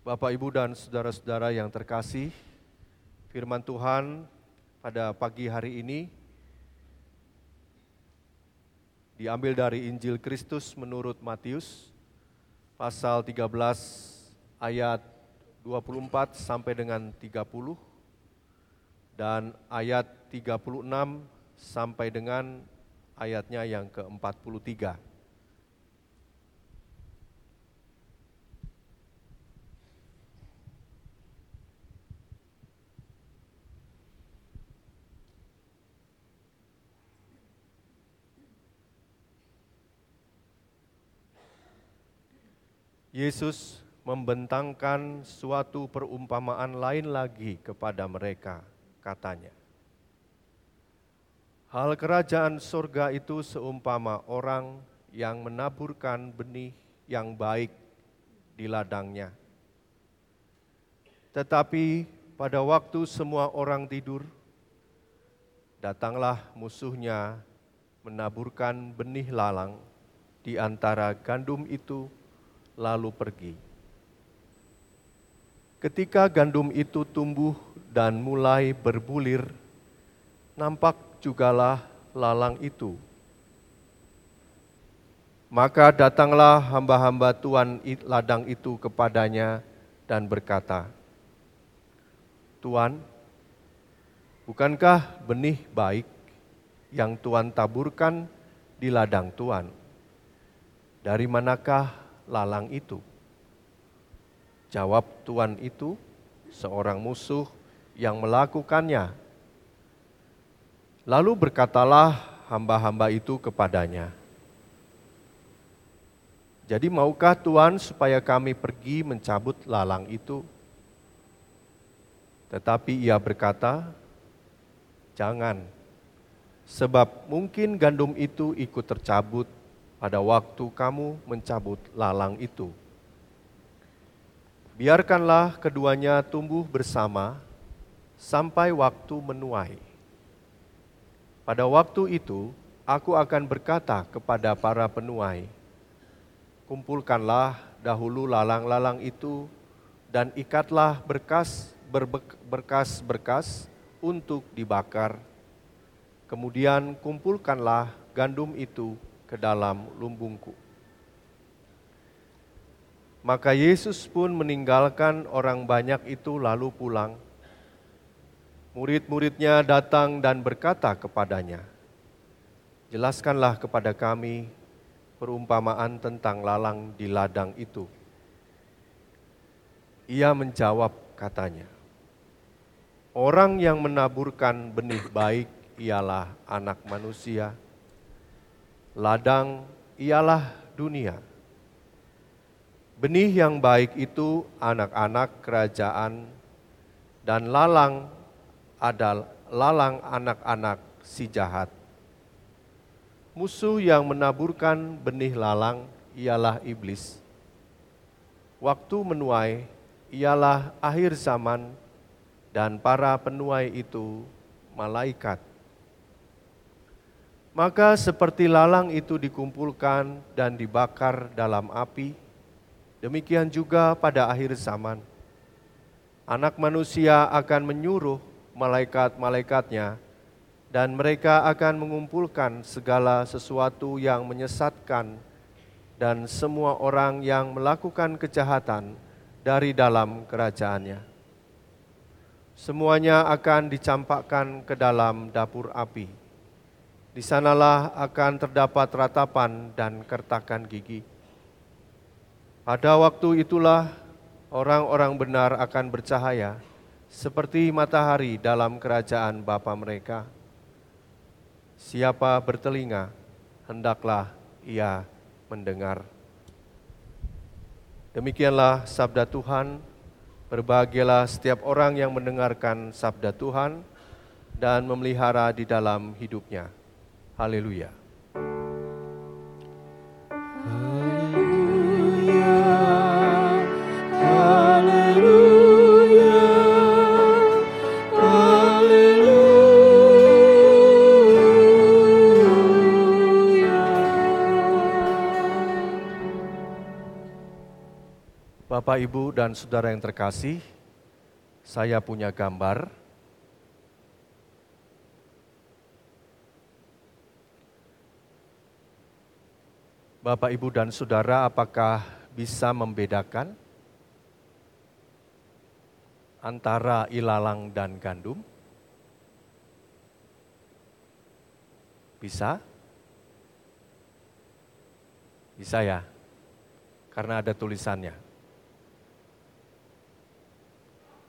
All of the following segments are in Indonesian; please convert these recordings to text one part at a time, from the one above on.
Bapak, Ibu, dan saudara-saudara yang terkasih, firman Tuhan pada pagi hari ini diambil dari Injil Kristus menurut Matius pasal 13 ayat 24 sampai dengan 30 dan ayat 36 sampai dengan ayatnya yang ke-43. Yesus membentangkan suatu perumpamaan lain lagi kepada mereka, katanya. Hal kerajaan surga itu seumpama orang yang menaburkan benih yang baik di ladangnya. Tetapi pada waktu semua orang tidur, datanglah musuhnya menaburkan benih lalang di antara gandum itu lalu pergi. Ketika gandum itu tumbuh dan mulai berbulir, nampak jugalah lalang itu. Maka datanglah hamba-hamba Tuhan ladang itu kepadanya dan berkata, Tuhan, bukankah benih baik yang Tuhan taburkan di ladang Tuhan? Dari manakah lalang itu? Jawab Tuhan itu, seorang musuh yang melakukannya. Lalu berkatalah hamba-hamba itu kepadanya, "Jadi, maukah Tuhan supaya kami pergi mencabut lalang itu?" Tetapi ia berkata, "Jangan, sebab mungkin gandum itu ikut tercabut pada waktu kamu mencabut lalang itu. Biarkanlah keduanya tumbuh bersama sampai waktu menuai. Pada waktu itu, aku akan berkata kepada para penuai, kumpulkanlah dahulu lalang-lalang itu dan ikatlah berkas berkas-berkas untuk dibakar. Kemudian kumpulkanlah gandum itu ke dalam lumbungku. Maka Yesus pun meninggalkan orang banyak itu lalu pulang. Murid-muridnya datang dan berkata kepadanya, "Jelaskanlah kepada kami perumpamaan tentang lalang di ladang itu." Ia menjawab katanya, "Orang yang menaburkan benih baik ialah anak manusia." Ladang ialah dunia. Benih yang baik itu anak-anak kerajaan dan lalang adalah lalang anak-anak si jahat. Musuh yang menaburkan benih lalang ialah iblis. Waktu menuai ialah akhir zaman dan para penuai itu malaikat. Maka seperti lalang itu dikumpulkan dan dibakar dalam api, demikian juga pada akhir zaman. Anak manusia akan menyuruh malaikat-malaikatnya dan mereka akan mengumpulkan segala sesuatu yang menyesatkan dan semua orang yang melakukan kejahatan dari dalam kerajaannya. Semuanya akan dicampakkan ke dalam dapur api di sanalah akan terdapat ratapan dan kertakan gigi. Pada waktu itulah orang-orang benar akan bercahaya seperti matahari dalam kerajaan Bapa mereka. Siapa bertelinga, hendaklah ia mendengar. Demikianlah sabda Tuhan. Berbahagialah setiap orang yang mendengarkan sabda Tuhan dan memelihara di dalam hidupnya. Haleluya. Bapak Ibu, dan saudara yang terkasih, saya punya gambar. Bapak, Ibu, dan saudara, apakah bisa membedakan antara ilalang dan gandum? Bisa? Bisa ya? Karena ada tulisannya.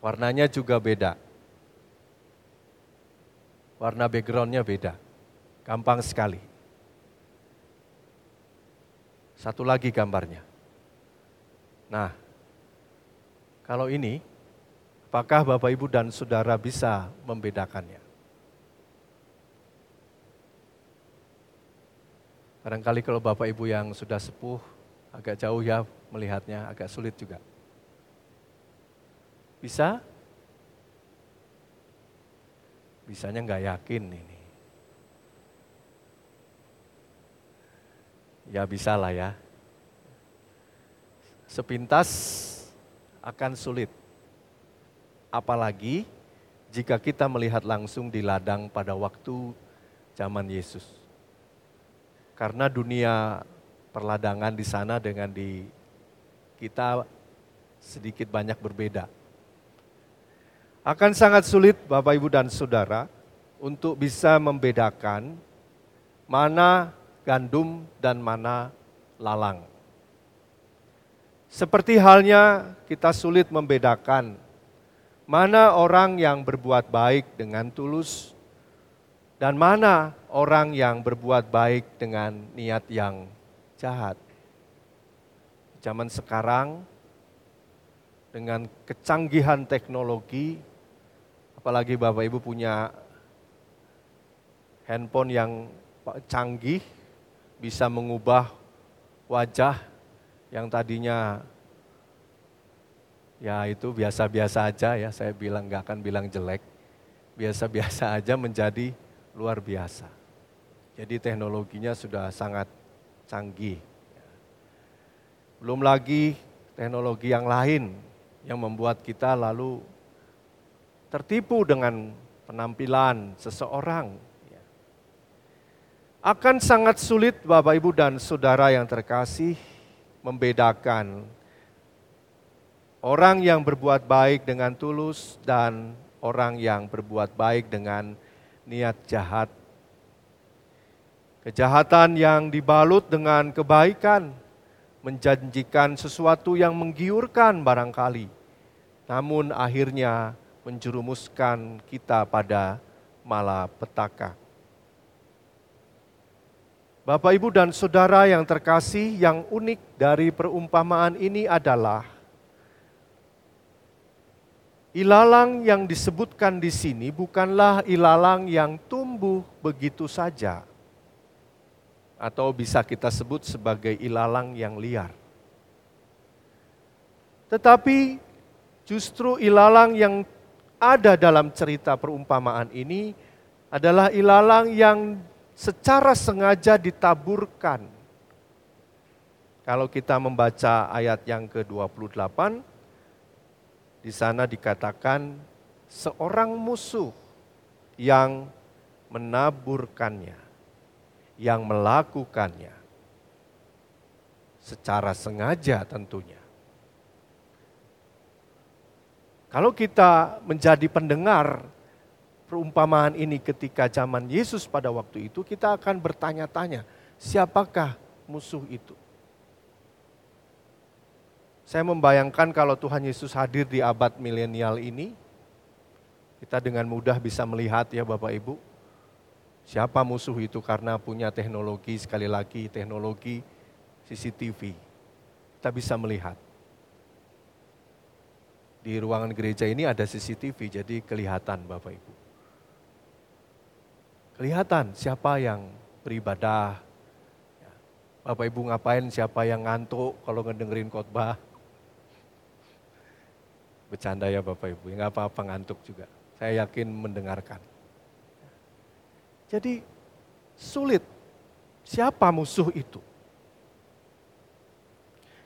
Warnanya juga beda. Warna backgroundnya beda. Gampang sekali. Satu lagi gambarnya. Nah, kalau ini, apakah Bapak Ibu dan Saudara bisa membedakannya? Barangkali kalau Bapak Ibu yang sudah sepuh, agak jauh ya melihatnya, agak sulit juga. Bisa? Bisanya nggak yakin ini. Ya bisa lah ya. Sepintas akan sulit. Apalagi jika kita melihat langsung di ladang pada waktu zaman Yesus. Karena dunia perladangan di sana dengan di kita sedikit banyak berbeda. Akan sangat sulit Bapak Ibu dan Saudara untuk bisa membedakan mana gandum dan mana lalang. Seperti halnya kita sulit membedakan mana orang yang berbuat baik dengan tulus dan mana orang yang berbuat baik dengan niat yang jahat. Zaman sekarang dengan kecanggihan teknologi, apalagi Bapak Ibu punya handphone yang canggih, bisa mengubah wajah yang tadinya ya itu biasa-biasa aja ya, saya bilang nggak akan bilang jelek, biasa-biasa aja menjadi luar biasa. Jadi teknologinya sudah sangat canggih. Belum lagi teknologi yang lain yang membuat kita lalu tertipu dengan penampilan seseorang. Akan sangat sulit Bapak Ibu dan Saudara yang terkasih membedakan orang yang berbuat baik dengan tulus dan orang yang berbuat baik dengan niat jahat. Kejahatan yang dibalut dengan kebaikan, menjanjikan sesuatu yang menggiurkan barangkali, namun akhirnya menjerumuskan kita pada malapetaka. Bapak, Ibu, dan saudara yang terkasih, yang unik dari perumpamaan ini adalah Ilalang yang disebutkan di sini bukanlah ilalang yang tumbuh begitu saja, atau bisa kita sebut sebagai ilalang yang liar. Tetapi justru ilalang yang ada dalam cerita perumpamaan ini adalah ilalang yang secara sengaja ditaburkan. Kalau kita membaca ayat yang ke-28, di sana dikatakan seorang musuh yang menaburkannya, yang melakukannya secara sengaja tentunya. Kalau kita menjadi pendengar perumpamaan ini ketika zaman Yesus pada waktu itu, kita akan bertanya-tanya, siapakah musuh itu? Saya membayangkan kalau Tuhan Yesus hadir di abad milenial ini, kita dengan mudah bisa melihat ya Bapak Ibu, siapa musuh itu karena punya teknologi, sekali lagi teknologi CCTV. Kita bisa melihat. Di ruangan gereja ini ada CCTV, jadi kelihatan Bapak Ibu. Kelihatan siapa yang beribadah, Bapak Ibu ngapain, siapa yang ngantuk kalau ngedengerin khotbah, Bercanda ya Bapak Ibu, nggak apa-apa ngantuk juga. Saya yakin mendengarkan. Jadi sulit. Siapa musuh itu?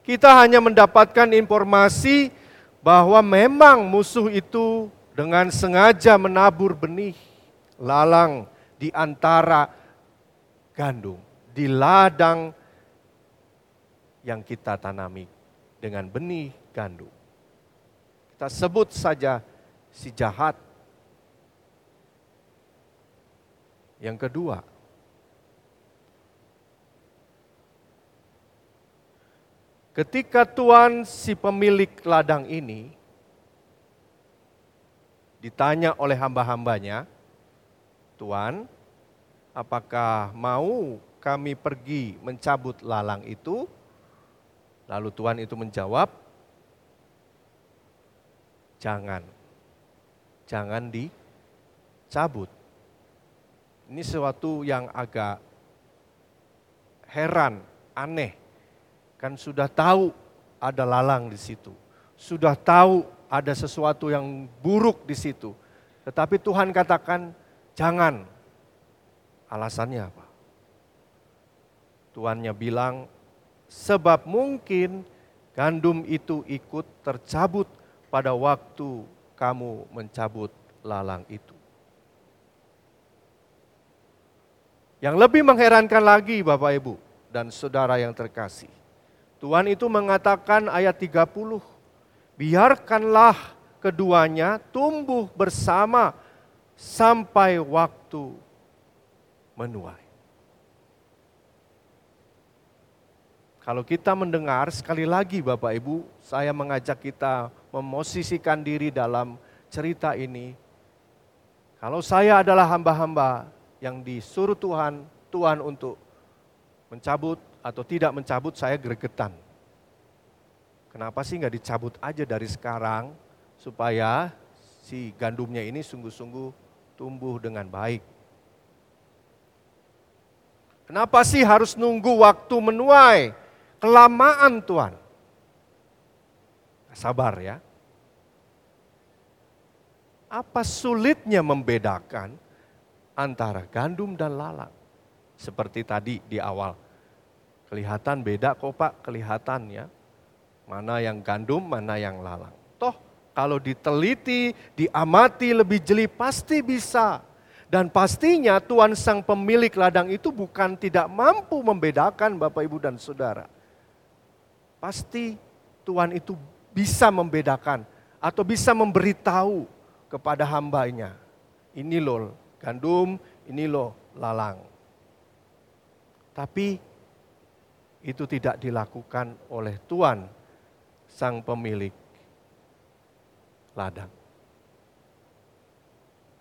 Kita hanya mendapatkan informasi bahwa memang musuh itu dengan sengaja menabur benih lalang di antara gandum, di ladang yang kita tanami dengan benih gandum. Kita sebut saja si jahat. Yang kedua, ketika tuan si pemilik ladang ini ditanya oleh hamba-hambanya, Tuan, apakah mau kami pergi mencabut lalang itu? Lalu Tuhan itu menjawab, jangan, jangan dicabut. Ini sesuatu yang agak heran, aneh. Kan sudah tahu ada lalang di situ. Sudah tahu ada sesuatu yang buruk di situ. Tetapi Tuhan katakan, jangan. Alasannya apa? Tuannya bilang, sebab mungkin gandum itu ikut tercabut pada waktu kamu mencabut lalang itu. Yang lebih mengherankan lagi Bapak Ibu dan saudara yang terkasih. Tuhan itu mengatakan ayat 30, biarkanlah keduanya tumbuh bersama sampai waktu menuai. Kalau kita mendengar sekali lagi Bapak Ibu, saya mengajak kita memosisikan diri dalam cerita ini. Kalau saya adalah hamba-hamba yang disuruh Tuhan, Tuhan untuk mencabut atau tidak mencabut, saya gregetan. Kenapa sih nggak dicabut aja dari sekarang supaya si gandumnya ini sungguh-sungguh tumbuh dengan baik. Kenapa sih harus nunggu waktu menuai? Kelamaan Tuhan. Sabar ya. Apa sulitnya membedakan antara gandum dan lalang? Seperti tadi di awal. Kelihatan beda kok Pak, kelihatan ya. Mana yang gandum, mana yang lalang. Toh kalau diteliti, diamati lebih jeli pasti bisa. Dan pastinya Tuhan sang pemilik ladang itu bukan tidak mampu membedakan Bapak Ibu dan Saudara pasti Tuhan itu bisa membedakan atau bisa memberitahu kepada hambanya. Ini loh gandum, ini loh lalang. Tapi itu tidak dilakukan oleh Tuhan sang pemilik ladang.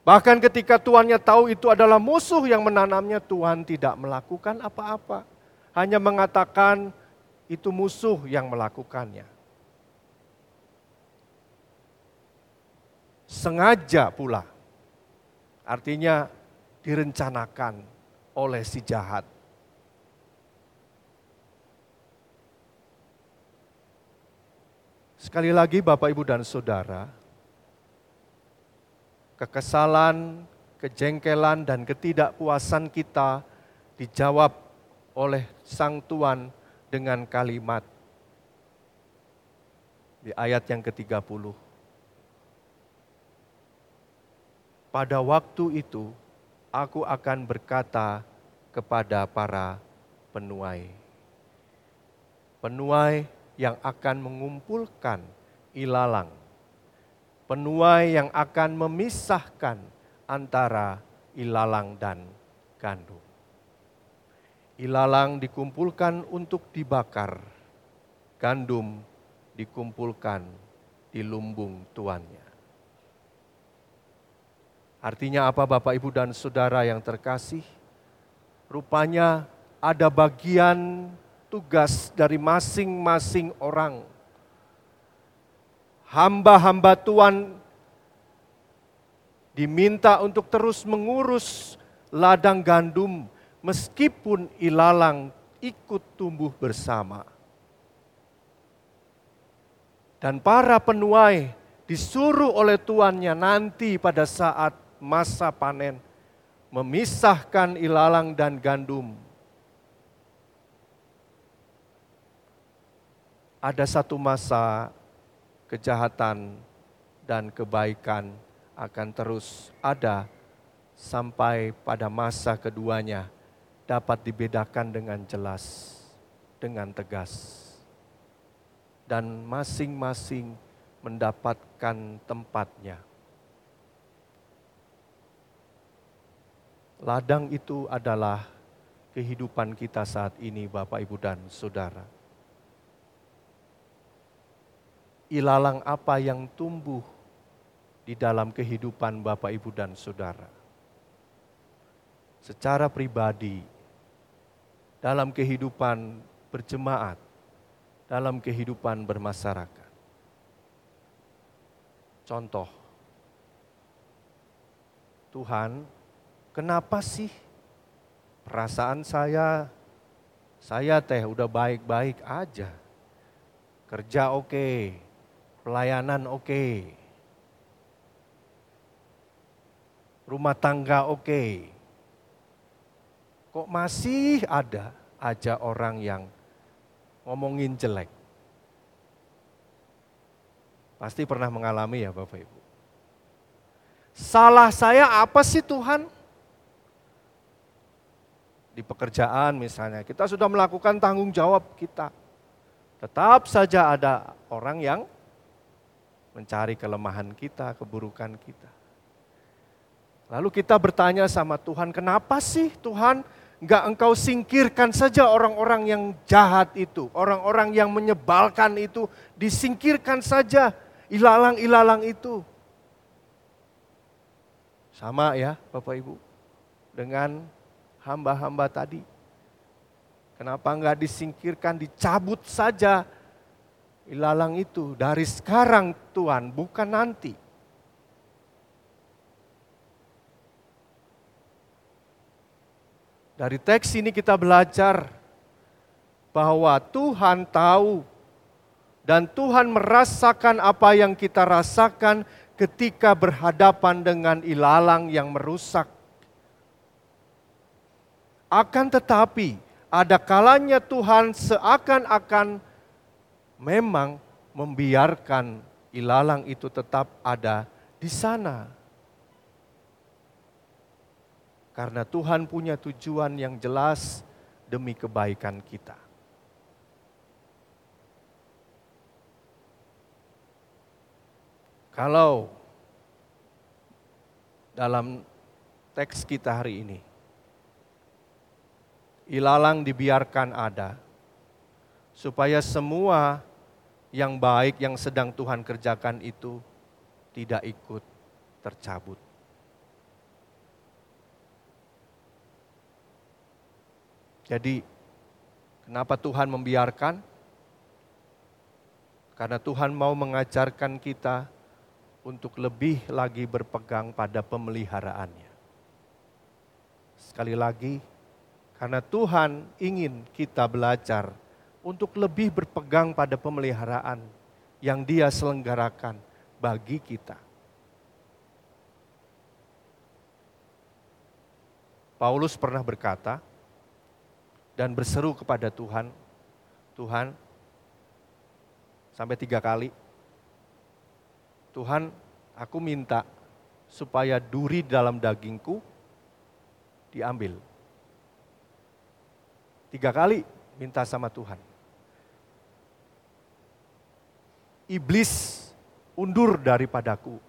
Bahkan ketika tuannya tahu itu adalah musuh yang menanamnya, Tuhan tidak melakukan apa-apa. Hanya mengatakan, itu musuh yang melakukannya. Sengaja pula, artinya direncanakan oleh si jahat. Sekali lagi, Bapak, Ibu, dan saudara, kekesalan, kejengkelan, dan ketidakpuasan kita dijawab oleh Sang Tuhan dengan kalimat di ayat yang ke-30. Pada waktu itu aku akan berkata kepada para penuai. Penuai yang akan mengumpulkan ilalang. Penuai yang akan memisahkan antara ilalang dan gandum ilalang dikumpulkan untuk dibakar, gandum dikumpulkan di lumbung tuannya. Artinya apa Bapak Ibu dan Saudara yang terkasih? Rupanya ada bagian tugas dari masing-masing orang. Hamba-hamba Tuhan diminta untuk terus mengurus ladang gandum meskipun ilalang ikut tumbuh bersama. Dan para penuai disuruh oleh tuannya nanti pada saat masa panen memisahkan ilalang dan gandum. ada satu masa kejahatan dan kebaikan akan terus ada sampai pada masa keduanya dapat dibedakan dengan jelas, dengan tegas. Dan masing-masing mendapatkan tempatnya. Ladang itu adalah kehidupan kita saat ini, Bapak, Ibu, dan saudara. Ilalang apa yang tumbuh di dalam kehidupan Bapak, Ibu, dan saudara? Secara pribadi, dalam kehidupan berjemaat, dalam kehidupan bermasyarakat. Contoh, Tuhan Kenapa sih perasaan saya, saya teh udah baik-baik aja. Kerja oke, okay, pelayanan oke, okay, rumah tangga oke. Okay. Kok masih ada aja orang yang ngomongin jelek? Pasti pernah mengalami ya Bapak Ibu. Salah saya apa sih Tuhan? di pekerjaan misalnya, kita sudah melakukan tanggung jawab kita. Tetap saja ada orang yang mencari kelemahan kita, keburukan kita. Lalu kita bertanya sama Tuhan, kenapa sih Tuhan nggak engkau singkirkan saja orang-orang yang jahat itu, orang-orang yang menyebalkan itu, disingkirkan saja ilalang-ilalang itu. Sama ya Bapak Ibu, dengan hamba-hamba tadi? Kenapa enggak disingkirkan, dicabut saja ilalang itu dari sekarang Tuhan, bukan nanti. Dari teks ini kita belajar bahwa Tuhan tahu dan Tuhan merasakan apa yang kita rasakan ketika berhadapan dengan ilalang yang merusak akan tetapi ada kalanya Tuhan seakan-akan memang membiarkan ilalang itu tetap ada di sana. Karena Tuhan punya tujuan yang jelas demi kebaikan kita. Kalau dalam teks kita hari ini ilalang dibiarkan ada, supaya semua yang baik yang sedang Tuhan kerjakan itu tidak ikut tercabut. Jadi, kenapa Tuhan membiarkan? Karena Tuhan mau mengajarkan kita untuk lebih lagi berpegang pada pemeliharaannya. Sekali lagi, karena Tuhan ingin kita belajar untuk lebih berpegang pada pemeliharaan yang Dia selenggarakan bagi kita. Paulus pernah berkata dan berseru kepada Tuhan, Tuhan, sampai tiga kali, Tuhan, aku minta supaya duri dalam dagingku diambil Tiga kali minta sama Tuhan. Iblis undur daripadaku.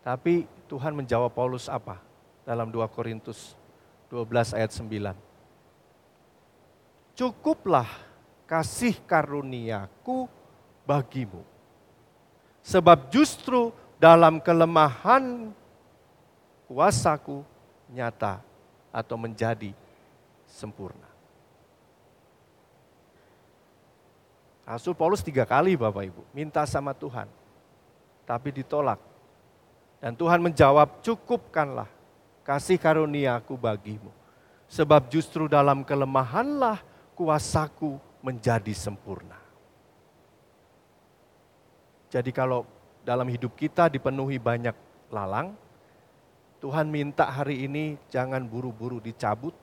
Tapi Tuhan menjawab Paulus apa? Dalam 2 Korintus 12 ayat 9. Cukuplah kasih karuniaku bagimu. Sebab justru dalam kelemahan kuasaku nyata atau menjadi sempurna. Rasul Paulus tiga kali Bapak Ibu minta sama Tuhan, tapi ditolak. Dan Tuhan menjawab, cukupkanlah kasih karuniaku bagimu. Sebab justru dalam kelemahanlah kuasaku menjadi sempurna. Jadi kalau dalam hidup kita dipenuhi banyak lalang, Tuhan minta hari ini jangan buru-buru dicabut,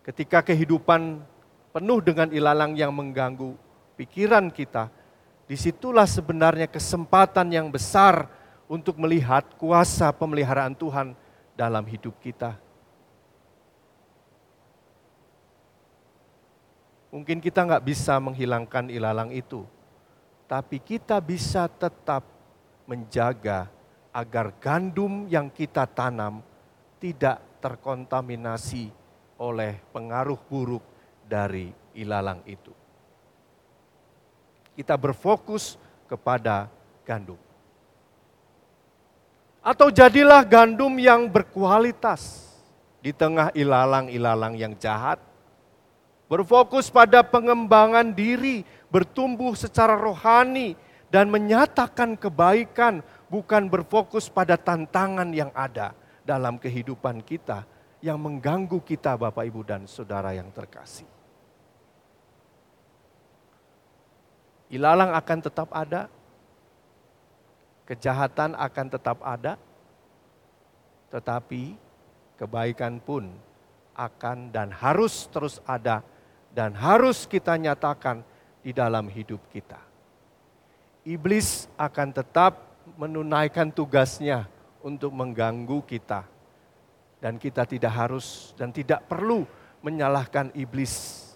Ketika kehidupan penuh dengan ilalang yang mengganggu pikiran kita, di situlah sebenarnya kesempatan yang besar untuk melihat kuasa pemeliharaan Tuhan dalam hidup kita. Mungkin kita nggak bisa menghilangkan ilalang itu, tapi kita bisa tetap menjaga agar gandum yang kita tanam tidak terkontaminasi oleh pengaruh buruk dari ilalang itu. Kita berfokus kepada gandum. Atau jadilah gandum yang berkualitas di tengah ilalang-ilalang yang jahat berfokus pada pengembangan diri, bertumbuh secara rohani, dan menyatakan kebaikan, bukan berfokus pada tantangan yang ada dalam kehidupan kita yang mengganggu kita, Bapak, Ibu, dan saudara yang terkasih. Ilalang akan tetap ada, kejahatan akan tetap ada, tetapi kebaikan pun akan dan harus terus ada dan harus kita nyatakan di dalam hidup kita. Iblis akan tetap menunaikan tugasnya untuk mengganggu kita, dan kita tidak harus dan tidak perlu menyalahkan iblis,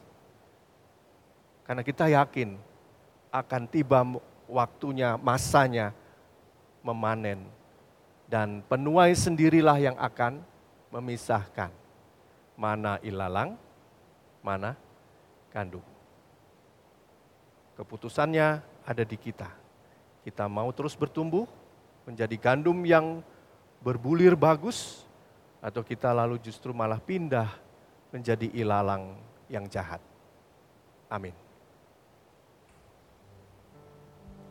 karena kita yakin akan tiba waktunya, masanya memanen, dan penuai sendirilah yang akan memisahkan mana ilalang, mana kandung. Keputusannya ada di kita. Kita mau terus bertumbuh menjadi gandum yang berbulir bagus atau kita lalu justru malah pindah menjadi ilalang yang jahat. Amin.